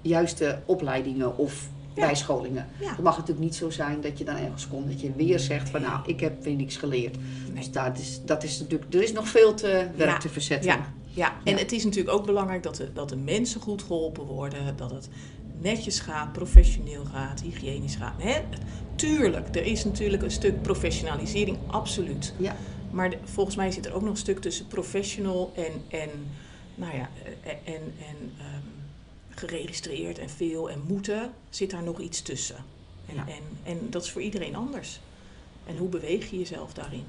juiste opleidingen of Ja. bijscholingen. Ja. Het mag natuurlijk niet zo zijn dat je dan ergens komt dat je weer zegt van nou, ik heb weer niks geleerd. Nee. Dus dat is, dat is natuurlijk, er is nog veel te werk Ja. te verzetten. Ja, en Ja. het is natuurlijk ook belangrijk dat de, dat de mensen goed geholpen worden. Dat het netjes gaat, professioneel gaat, hygiënisch gaat. Hè? Tuurlijk, er is natuurlijk een stuk professionalisering, absoluut. Ja. Maar de- volgens mij zit er ook nog een stuk tussen professional en, en, nou ja, eh, en, en ehm, geregistreerd en veel en moeten. Zit daar nog iets tussen. En, Ja. en, en dat is voor iedereen anders. En hoe beweeg je jezelf daarin?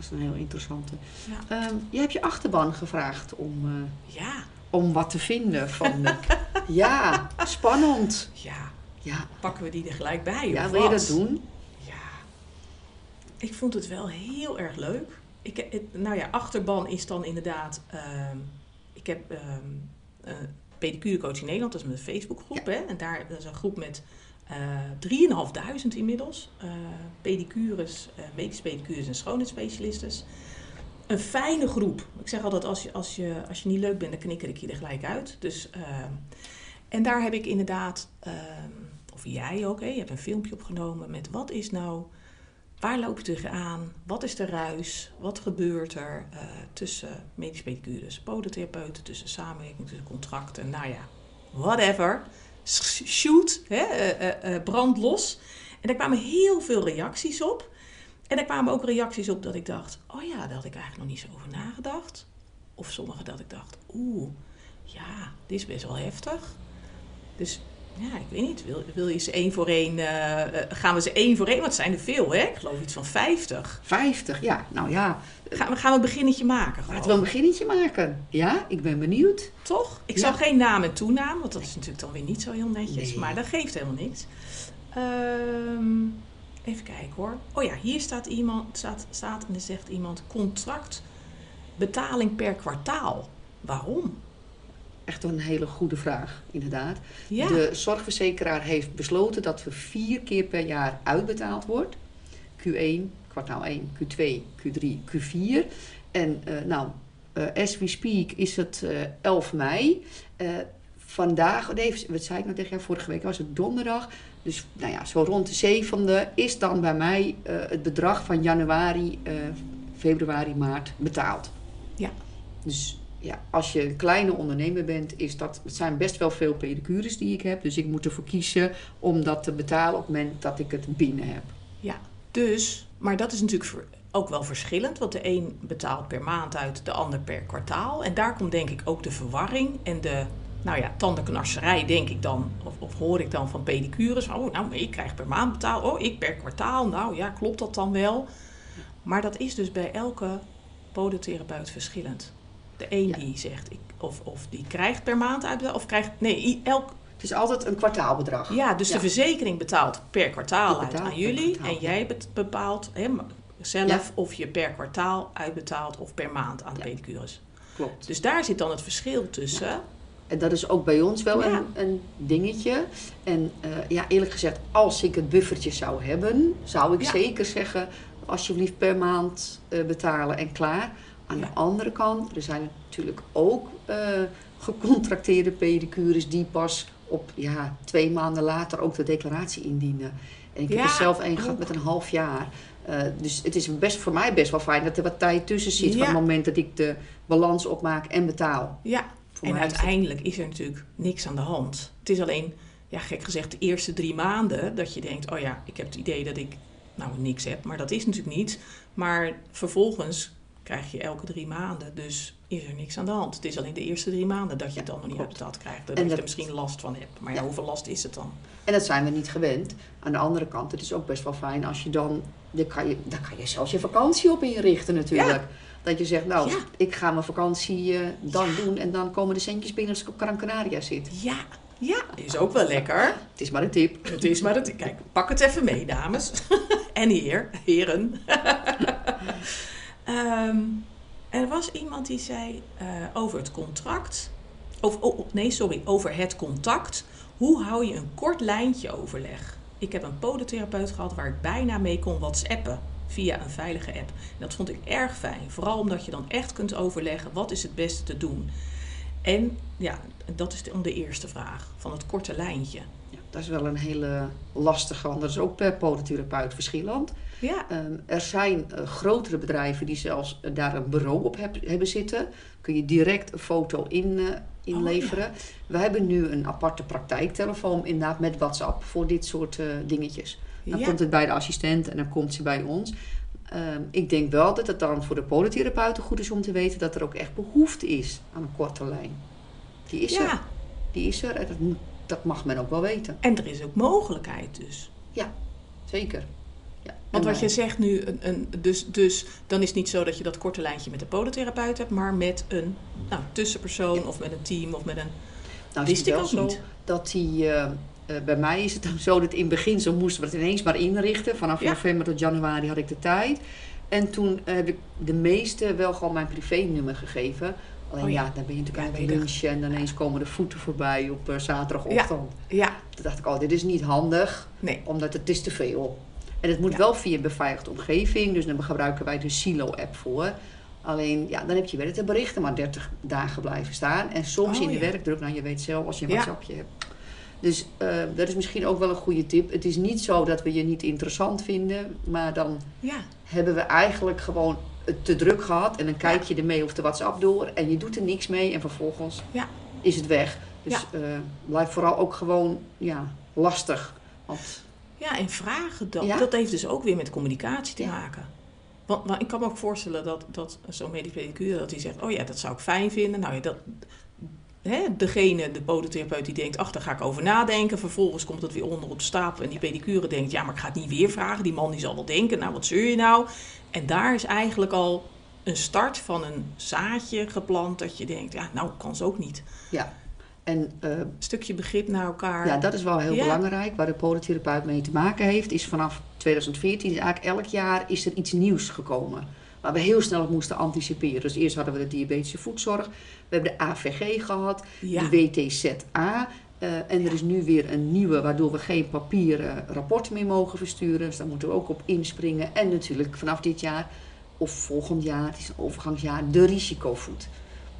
Dat is een heel interessante. Ja. Ehm, je hebt je achterban gevraagd om, eh, Ja, om wat te vinden van... ja, spannend. ja. Ja, Pakken we die er gelijk bij? ja wil je dat doen? Ja. Ik vond het wel heel erg leuk. Ik, het, nou ja, achterban is dan inderdaad... ehm, ik heb ehm eh pedicure coach in Nederland, dat is mijn Facebookgroep. Hè? En daar dat is een groep met Uh, 3.500 inmiddels. Uh, pedicures, uh, medische pedicures en schoonheidsspecialisten. Een fijne groep. Ik zeg altijd, als je, als je, als je niet leuk bent, dan knikker ik je er gelijk uit. Dus, uh, en daar heb ik inderdaad, of jij ook, hè, je hebt een filmpje opgenomen met wat is nou Waar loop je tegenaan? Wat is de ruis? Wat gebeurt er tussen medisch pedicures, podotherapeuten, tussen samenwerking, tussen contracten? Nou ja, whatever. Shoot, hè, uh, uh, brand los. En daar kwamen heel veel reacties op. En er kwamen ook reacties op dat ik dacht: oh ja, daar had ik eigenlijk nog niet zo over nagedacht. Of sommige dat ik dacht: oeh, ja, dit is best wel heftig. Dus ja, ik weet niet. Wil, wil je ze één voor één... Uh, gaan we ze één voor één... Want het zijn er veel, hè? Ik geloof iets van 50. 50, ja. Nou ja. Gaan we, gaan we een beginnetje maken? Laten we een beginnetje maken. Ja, ik ben benieuwd. Toch? Ik ja. zal geen naam en toenaam, want dat is natuurlijk dan weer niet zo heel netjes. Nee. Maar dat geeft helemaal niks. Um, even kijken hoor. Oh ja, hier staat iemand, staat, staat en er zegt iemand contract betaling per kwartaal. Waarom? Echt een hele goede vraag, inderdaad. Ja. De zorgverzekeraar heeft besloten dat er vier keer per jaar uitbetaald wordt. Q1, kwartaal 1, Q2, Q3, Q4. En uh, nou, uh, as we speak is het uh, 11 mei. vandaag, nee, wat zei ik nou tegen jou? Vorige week was het donderdag. Dus nou ja, zo rond de zevende is dan bij mij het bedrag van januari, februari, maart betaald. Ja. Dus ja, als je een kleine ondernemer bent, is dat, het zijn best wel veel pedicures die ik heb. Dus ik moet ervoor kiezen om dat te betalen op het moment dat ik het binnen heb. Ja, dus, maar dat is natuurlijk ook wel verschillend. Want de een betaalt per maand uit, de ander per kwartaal. En daar komt denk ik ook de verwarring en de, nou ja, tandenknarserij denk ik dan. Of, of hoor ik dan van pedicures. Oh, nou, ik krijg per maand betaald. Oh, ik per kwartaal. Nou ja, klopt dat dan wel? Maar dat is dus bij elke podotherapeut verschillend. De een die zegt, ik, of, of die krijgt per maand uit, of krijgt, nee, elk... Het is altijd een kwartaalbedrag. Ja, dus de verzekering betaalt per kwartaal uit aan jullie. en jij bepaalt hè, zelf of je per kwartaal uitbetaalt of per maand aan de pedicures. Klopt. Dus daar zit dan het verschil tussen. En dat is ook bij ons wel een, een, dingetje. En uh, ja, eerlijk gezegd, als ik het buffertje zou hebben, zou ik zeker zeggen: alsjeblieft per maand uh, betalen en klaar. Aan de andere kant, er zijn natuurlijk ook uh, gecontracteerde pedicures die pas op ja, twee maanden later ook de declaratie indienen. En ik heb er zelf een gehad met een half jaar. Uh, dus het is best, voor mij best wel fijn dat er wat tijd tussen zit van het moment dat ik de balans opmaak en betaal. Ja, voor en uiteindelijk is er natuurlijk niks aan de hand. Het is alleen, ja, gek gezegd, de eerste drie maanden dat je denkt: oh ja, ik heb het idee dat ik nou niks heb, maar dat is natuurlijk niet. Maar vervolgens krijg je elke drie maanden. Dus is er niks aan de hand. Het is alleen de eerste drie maanden dat je het dan nog niet uitbetaald krijgt. Dat je er misschien last van hebt. Maar ja, hoeveel last is het dan? En dat zijn we niet gewend. Aan de andere kant, het is ook best wel fijn als je dan... Dan kan je, dan kan je zelfs je vakantie op inrichten natuurlijk. Dat je zegt, nou, ik ga mijn vakantie uh, dan doen... en dan komen de centjes binnen als ik op Gran Canaria zit. Ja, ja, is ook wel lekker. Het is maar een tip. Het is maar een tip. Kijk, pak het even mee, dames. en heer, heren. Um, er was iemand die zei uh, over het contract. Of, oh, nee, sorry, over het contact. Hoe hou je een kort lijntje overleg? Ik heb een podotherapeut gehad waar ik bijna mee kon whatsappen via een veilige app. Dat vond ik erg fijn. Vooral omdat je dan echt kunt overleggen wat is het beste te doen. En ja, dat is de, de eerste vraag van het korte lijntje. Ja, dat is wel een hele lastige, want dat is ook per podotherapeut verschillend. Ja. Um, er zijn uh, grotere bedrijven die zelfs uh, daar een bureau op heb, hebben zitten. Kun je direct een foto in, uh, inleveren. Oh, ja. We hebben nu een aparte praktijktelefoon inderdaad met WhatsApp voor dit soort dingetjes. Dan ja. komt het bij de assistent en dan komt ze bij ons. Um, ik denk wel dat het dan voor de polytherapeuten goed is om te weten dat er ook echt behoefte is aan een korte lijn. Die is er. Die is er en dat, dat mag men ook wel weten. En er is ook mogelijkheid dus. Ja, zeker. Want wat je zegt nu, een, een, dus, dus dan is het niet zo dat je dat korte lijntje met de podotherapeut hebt, maar met een nou, tussenpersoon ja. of met een team of met een. Nou, wist ik ook zo niet. Dat die, uh, uh, bij mij is het dan zo dat in het begin zo moesten we het ineens maar inrichten. Vanaf ja. november tot januari had ik de tijd. En toen heb ik de meeste wel gewoon mijn privé-nummer gegeven. Alleen Oh ja. ja, dan ben je natuurlijk aan het lunchen en dan ineens komen de voeten voorbij op eh, zaterdagochtend. Ja, Toen dacht ik, oh, dit is niet handig, nee. omdat het is te veel. En het moet Ja. wel via een beveiligde omgeving, dus dan gebruiken wij de Silo-app voor. Alleen, ja, dan heb je weer de berichten maar 30 dagen blijven staan. En soms Oh, in de ja. werkdruk, nou je weet zelf als je een. WhatsAppje hebt. Dus eh, dat is misschien ook wel een goede tip. Het is niet zo dat we je niet interessant vinden, maar dan Ja, hebben we eigenlijk gewoon het te druk gehad. En dan kijk je ermee of de WhatsApp door en je doet er niks mee en vervolgens Ja. is het weg. Dus Ja. eh, blijf vooral ook gewoon ja, lastig. Want ja en vragen dan. Ja. Dat heeft dus ook weer met communicatie te Ja. maken. Want, want ik kan me ook voorstellen dat, dat zo'n medisch pedicure, dat hij zegt, oh ja, dat zou ik fijn vinden. Nou ja, dat, hè, degene, de podotherapeut, die denkt, ach, daar ga ik over nadenken. Vervolgens komt het weer onder op stapel en die pedicure denkt, ja, maar ik ga het niet weer vragen. Die man die zal wel denken, nou, wat zeur je nou? En daar is eigenlijk al een start van een zaadje geplant dat je denkt, ja, nou, kan ze ook niet. ja, en eh, Een stukje begrip naar elkaar. ja, dat is wel heel Ja. belangrijk. Waar de podotherapeut mee te maken heeft, is vanaf 2014, is eigenlijk elk jaar is er iets nieuws gekomen. Waar we heel snel op moesten anticiperen. Dus eerst hadden we de diabetische voedzorg. We hebben de AVG gehad. ja. de WTZA. eh, en er is nu weer een nieuwe, waardoor we geen papieren rapport meer mogen versturen. Dus daar moeten we ook op inspringen. En natuurlijk vanaf dit jaar of volgend jaar, het is een overgangsjaar, de risicovoet.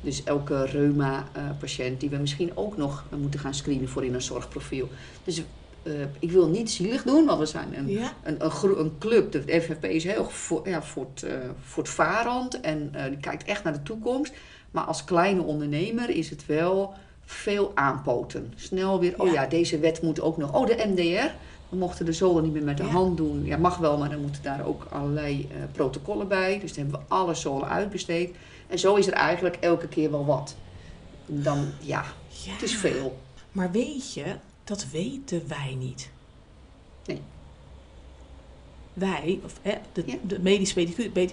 Dus elke reuma-patiënt die we misschien ook nog eh, moeten gaan screenen voor in een zorgprofiel. Dus eh, ik wil niet zielig doen, want we zijn een ja. een, een, club, de FFP is heel voor, ja, voort, eh, voortvarend en die kijkt echt naar de toekomst. Maar als kleine ondernemer is het wel veel aanpoten. Snel weer, oh Ja. deze wet moet ook nog. Oh, de MDR. We mochten de zolen niet meer met de Ja. hand doen. Ja, mag wel, maar dan moeten daar ook allerlei protocollen bij. Dus dan hebben we alle zolen uitbesteed. En zo is er eigenlijk elke keer wel wat. Dan, ja, ja. het is veel. Maar weet je, dat weten wij niet. Nee. Wij, of hè, de, Ja. de medische pedicure,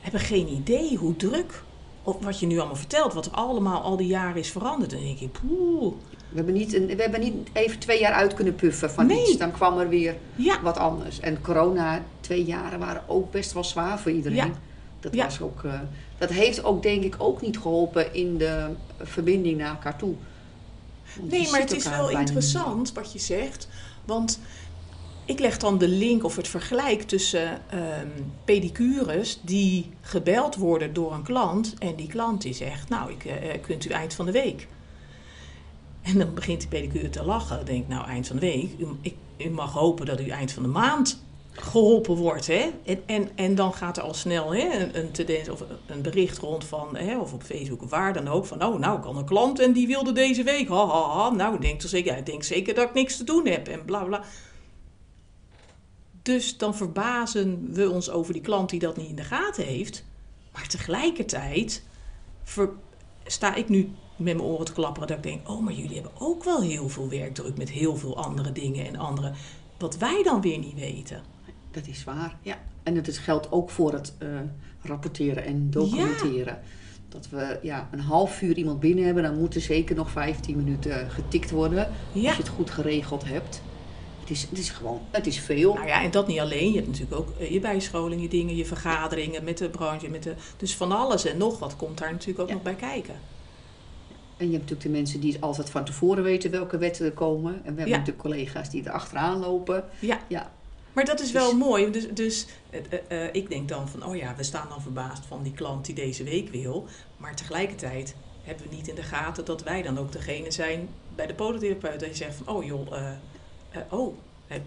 hebben geen idee hoe druk, of wat je nu allemaal vertelt, wat er allemaal al die jaren is veranderd. En dan denk ik, poeh, We hebben, niet een, we hebben niet even twee jaar uit kunnen puffen van Nee. iets. Dan kwam er weer ja, wat anders. En corona, twee jaren waren ook best wel zwaar voor iedereen. Ja. Dat, Ja. was ook, eh, dat heeft ook denk ik ook niet geholpen in de verbinding naar elkaar toe. Want nee, maar het is wel niet interessant wat je zegt, want ik leg dan de link of het vergelijk tussen ehm, pedicures die gebeld worden door een klant en die klant die zegt, nou, ik, eh, kunt u eind van de week. En dan begint die pedicure te lachen. Denkt, nou, eind van de week. U, ik, u mag hopen dat u eind van de maand geholpen wordt. Hè? En, en, en dan gaat er al snel hè, een, een, tendens, of een bericht rond van, hè, of op Facebook waar dan ook, van oh, nou, had een klant en die wilde deze week. Ha, ha, ha. Nou, denk, zeker, hij denkt zeker dat ik niks te doen heb en bla bla. Dus dan verbazen we ons over die klant die dat niet in de gaten heeft. Maar tegelijkertijd sta ik nu met mijn oren te klapperen dat ik denk, oh, maar jullie hebben ook wel heel veel werkdruk met heel veel andere dingen en andere, wat wij dan weer niet weten. Dat is waar, ja. En het is, geldt ook voor het eh, rapporteren en documenteren. Dat we ja, een half uur iemand binnen hebben, dan moet er zeker nog 15 minuten getikt worden. Ja. Als je het goed geregeld hebt. Het is, het is gewoon, het is veel. Nou ja, en dat niet alleen. Je hebt natuurlijk ook eh, je bijscholing, je dingen, je vergaderingen met de branche. Met de, dus van alles en nog wat komt daar natuurlijk ook Ja. nog bij kijken. En je hebt natuurlijk de mensen die altijd van tevoren weten welke wetten er komen. En we hebben Ja. natuurlijk collega's die er achteraan lopen. Ja. Ja. Maar dat is wel Dus- mooi. Dus, dus eh, eh, eh, ik denk dan van, oh ja, we staan dan verbaasd van die klant die deze week wil. Maar tegelijkertijd hebben we niet in de gaten dat wij dan ook degene zijn bij de podotherapeut. Dat je zegt van, oh joh, oh,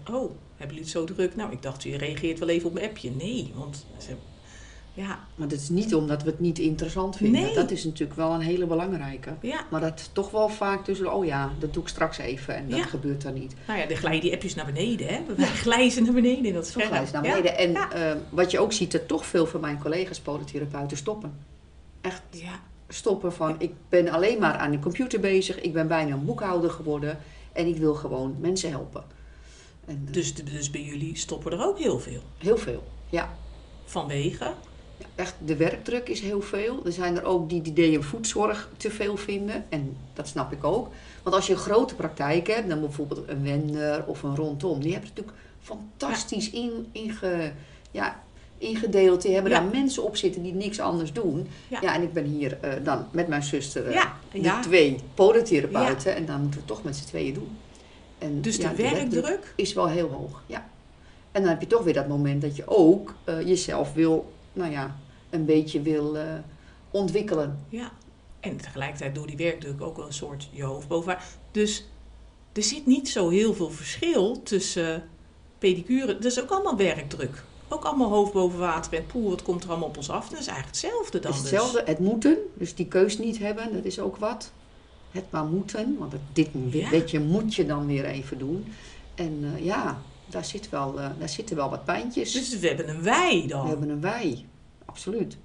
oh, hebben jullie het zo druk? Nou, ik dacht, u reageert wel even op mijn appje. Nee, want ze, ja, Maar dat is niet omdat we het niet interessant vinden. Nee. Dat is natuurlijk wel een hele belangrijke. ja. Maar dat toch wel vaak tussen, oh ja, dat doe ik straks even. En dat Ja. gebeurt dan niet. Nou ja, dan glijden die appjes naar beneden, hè? We glijzen naar beneden in dat scherm. glijdt het naar beneden. En eh, wat je ook ziet, dat toch veel van mijn collega's podotherapeuten stoppen. Echt Ja, stoppen van, ik ben alleen maar aan de computer bezig. Ik ben bijna een boekhouder geworden. En ik wil gewoon mensen helpen. En, eh, dus, dus bij jullie stoppen er ook heel veel. heel veel, ja. Vanwege? Echt, de werkdruk is heel veel. Er zijn er ook die die DM voedzorg te veel vinden. En dat snap ik ook. Want als je een grote praktijk hebt, dan bijvoorbeeld een Wender of een Rondom. Die hebben het natuurlijk fantastisch in, inge, ja, ingedeeld. Die hebben Ja. daar mensen op zitten die niks anders doen. Ja, Ja. en ik ben hier eh, dan met mijn zuster, eh, de twee podotherapeuten. En dan moeten we toch met z'n tweeën doen. En, Dus de werkdruk? is wel heel hoog, ja. En dan heb je toch weer dat moment dat je ook eh, jezelf wil, nou ja, een beetje wil eh, ontwikkelen. Ja. En tegelijkertijd door die werkdruk ook wel een soort je hoofd boven. Dus er zit niet zo heel veel verschil tussen pedicure. Dat is ook allemaal werkdruk. Ook allemaal hoofd boven water en poel, wat komt er allemaal op ons af? Dat is eigenlijk hetzelfde dan Het is hetzelfde, het moeten, dus die keus niet hebben, dat is ook wat. Het maar moeten, want het- dit Ja. moet je dan weer even doen. En eh, ja, daar, zit wel, eh, daar zitten wel wat pijntjes. Dus. dus we hebben een wij dan. We hebben een wij, absoluut.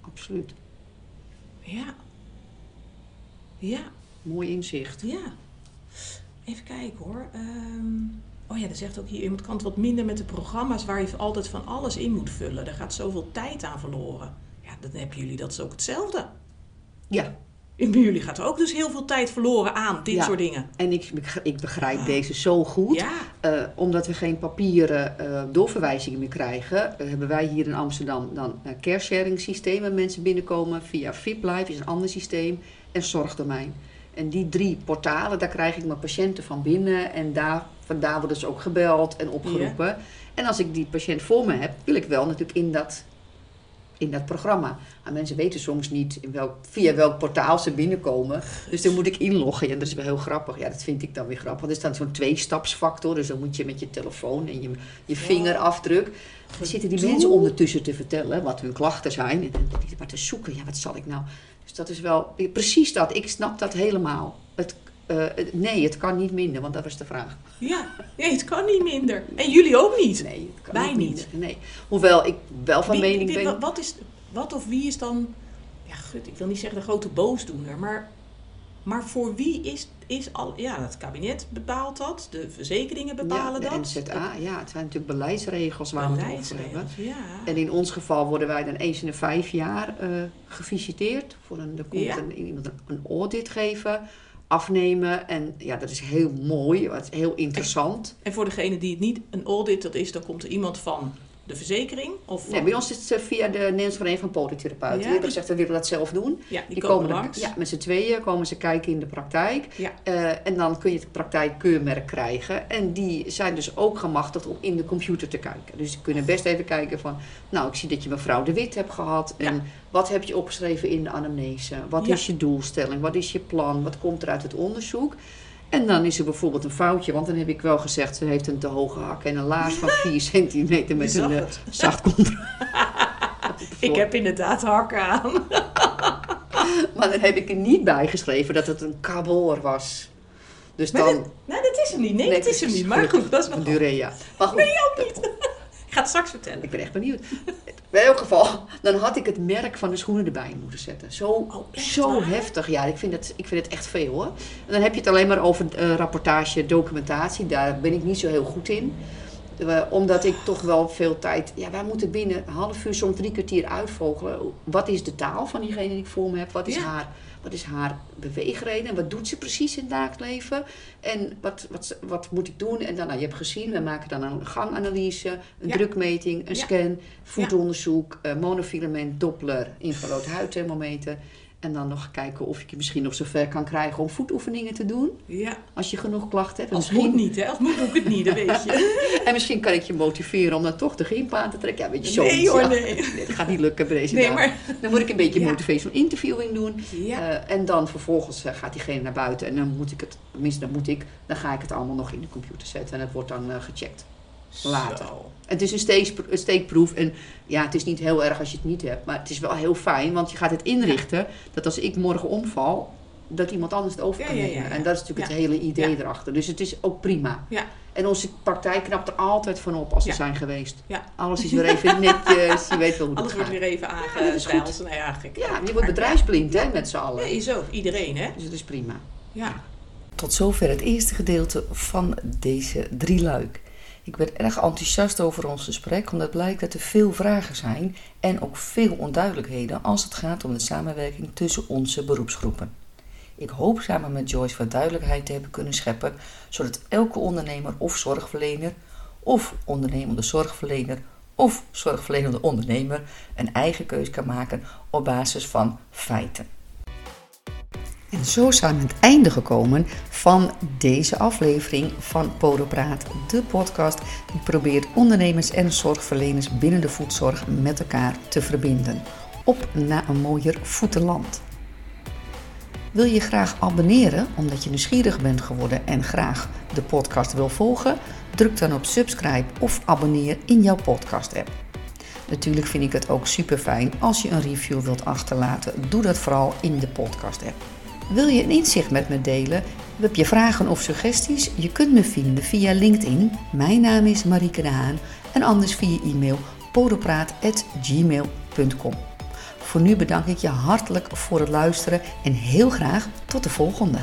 Absoluut. Ja. Ja. Mooi inzicht. Ja. Even kijken hoor. Ehm, oh ja, er zegt ook hier iemand kan het wat minder met de programma's waar je altijd van alles in moet vullen. Daar gaat zoveel tijd aan verloren. Ja, dan hebben jullie dat is ook hetzelfde. Ja, En bij jullie gaat er ook dus heel veel tijd verloren aan dit Ja. soort dingen. en ik, begrijp- ik begrijp deze zo goed. Ja, Eh, omdat we geen papieren eh, doorverwijzingen meer krijgen, eh, hebben wij hier in Amsterdam dan een caresharing systeem. Waar mensen binnenkomen via FitLife, is een ander systeem, en zorgdomein. En die drie portalen, daar krijg ik mijn patiënten van binnen. En daar, vandaar worden ze ook gebeld en opgeroepen. En als ik die patiënt voor me heb, wil ik wel natuurlijk in dat, in dat programma. Maar mensen weten soms niet in welk, via welk portaal ze binnenkomen. Dus dan moet ik inloggen. En dat is wel heel grappig. Ja, dat vind ik dan weer grappig. Want er staat zo'n twee-stapsfactor. Dus dan moet je met je telefoon en je, je vingerafdruk. Dan zitten die mensen ondertussen te vertellen wat hun klachten zijn. En dan maar te zoeken. Ja, wat zal ik nou? Dus dat is wel precies dat. Ik snap dat helemaal. Het, eh, nee, het kan niet minder, want dat was de vraag. ja. Nee, het kan niet minder. En jullie ook niet. Nee, het kan Wij niet minder. Nee. Hoewel ik wel van Wie- mening wie- ben... wa- Wat, is, wat of wie is dan, ja gut, ik wil niet zeggen de grote boosdoener, maar, maar voor wie is, is al, ja, het kabinet bepaalt dat, de verzekeringen bepalen ja, de dat. NZA, ja, het zijn natuurlijk beleidsregels waar we het over hebben. Ja. En in ons geval worden wij dan eens in de vijf jaar eh, gevisiteerd. Voor een, er komt Ja. een, iemand een audit geven, afnemen. En ja, dat is heel mooi, is heel interessant. En voor degene die het niet een audit dat is, dan komt er iemand van de verzekering of Nee, bij ons is het eh, via de Nederlandse Vereniging van Polytherapeuten. Die hebben die- gezegd, we willen dat zelf doen. ja, die, Die komen, langs. Ja, met z'n tweeën komen ze kijken in de praktijk. Ja. Eh, en dan kun je het praktijkkeurmerk krijgen. En die zijn dus ook gemachtigd om in de computer te kijken. Dus ze kunnen best even kijken van... Nou, ik zie dat je mevrouw De Wit hebt gehad. En wat heb je opgeschreven in de anamnese? Wat is je doelstelling? Wat is je plan? Wat komt er uit het onderzoek? En dan is er bijvoorbeeld een foutje. Want dan heb ik wel gezegd... ze heeft een te hoge hak en een laars van 4 centimeter... met een eh, zacht contrast. Ik heb inderdaad hakken aan. Maar dan heb ik er niet bij geschreven dat het een kaboor was. Dus Maar dan... Nee, dat is hem niet. Nee, dat is hem niet. Maar goed, dat is nog. Durea. Maar goed, ook niet. Ik ga het straks vertellen. ik ben echt benieuwd. In elk geval, dan had ik het merk van de schoenen erbij moeten zetten. Zo, Oh, zo waar? heftig. Ja, ik vind, het, ik vind het echt veel hoor. En dan heb je het alleen maar over eh, rapportage, documentatie. Daar ben ik niet zo heel goed in. Omdat ik toch wel veel tijd... Ja, wij moeten binnen een half uur, soms drie kwartier uitvogelen. Wat is de taal van diegene die ik voor me heb? Wat is, Ja. haar, wat is haar beweegreden? En wat doet ze precies in het dagelijks leven? En wat, wat, wat moet ik doen? En dan, nou, je hebt gezien, we maken dan een ganganalyse, een Ja. drukmeting, een Ja. scan, voetonderzoek, eh, monofilament, doppler, infrarood huidthermometer. En dan nog kijken of ik je misschien nog zover kan krijgen om voetoefeningen te doen. Ja, Als je genoeg klachten hebt. Als misschien, moet niet, hè? Als moet doe ik het niet, dat weet je. en misschien kan ik je motiveren om dan toch de gymp aan te trekken. Ja, weet je, Nee, zoiets. hoor, ja. nee. Dat gaat niet lukken bij deze Nee, maar... Dan moet ik een beetje Ja. motivational interviewing doen. Ja, Eh, en dan vervolgens eh, gaat diegene naar buiten. En dan moet ik het, tenminste dan moet ik, dan ga ik het allemaal nog in de computer zetten. En het wordt dan eh, gecheckt. Later. Zo. Het is een, steeks, een steekproef. En ja, het is niet heel erg als je het niet hebt. Maar het is wel heel fijn. Want je gaat het inrichten dat als ik morgen omval, dat iemand anders het over kan ja, nemen. ja, ja. En dat is natuurlijk Ja. het hele idee Ja. erachter. Dus het is ook prima. Ja. En onze praktijk knapt er altijd van op als we Ja. zijn geweest. Ja. Alles is weer even netjes. Je weet wel hoe Alles wordt gaat. weer even Ja, aangesteld. nou. Ja, je wordt bedrijfsblind hè, met z'n allen. Nee, zo. Iedereen, hè? Dus het is prima. Ja. Tot zover het eerste gedeelte van deze drie luik. Ik ben erg enthousiast over ons gesprek, omdat blijkt dat er veel vragen zijn en ook veel onduidelijkheden als het gaat om de samenwerking tussen onze beroepsgroepen. Ik hoop samen met Joyce wat duidelijkheid te hebben kunnen scheppen, zodat elke ondernemer of zorgverlener, of ondernemende zorgverlener of zorgverlenende ondernemer een eigen keus kan maken op basis van feiten. En zo zijn we aan het einde gekomen van deze aflevering van Podopraat, de podcast die probeert ondernemers en zorgverleners binnen de voedzorg met elkaar te verbinden. Op naar een mooier voetenland. Wil je graag abonneren omdat je nieuwsgierig bent geworden en graag de podcast wil volgen? Druk dan op subscribe of abonneer in jouw podcast app. Natuurlijk vind ik het ook super fijn als je een review wilt achterlaten. Doe dat vooral in de podcast app. Wil je een inzicht met me delen? Heb je vragen of suggesties? Je kunt me vinden via LinkedIn. Mijn naam is Marieke de Haan. En anders via e-mail podopraat.gmail.com. Voor nu bedank ik je hartelijk voor het luisteren en heel graag tot de volgende.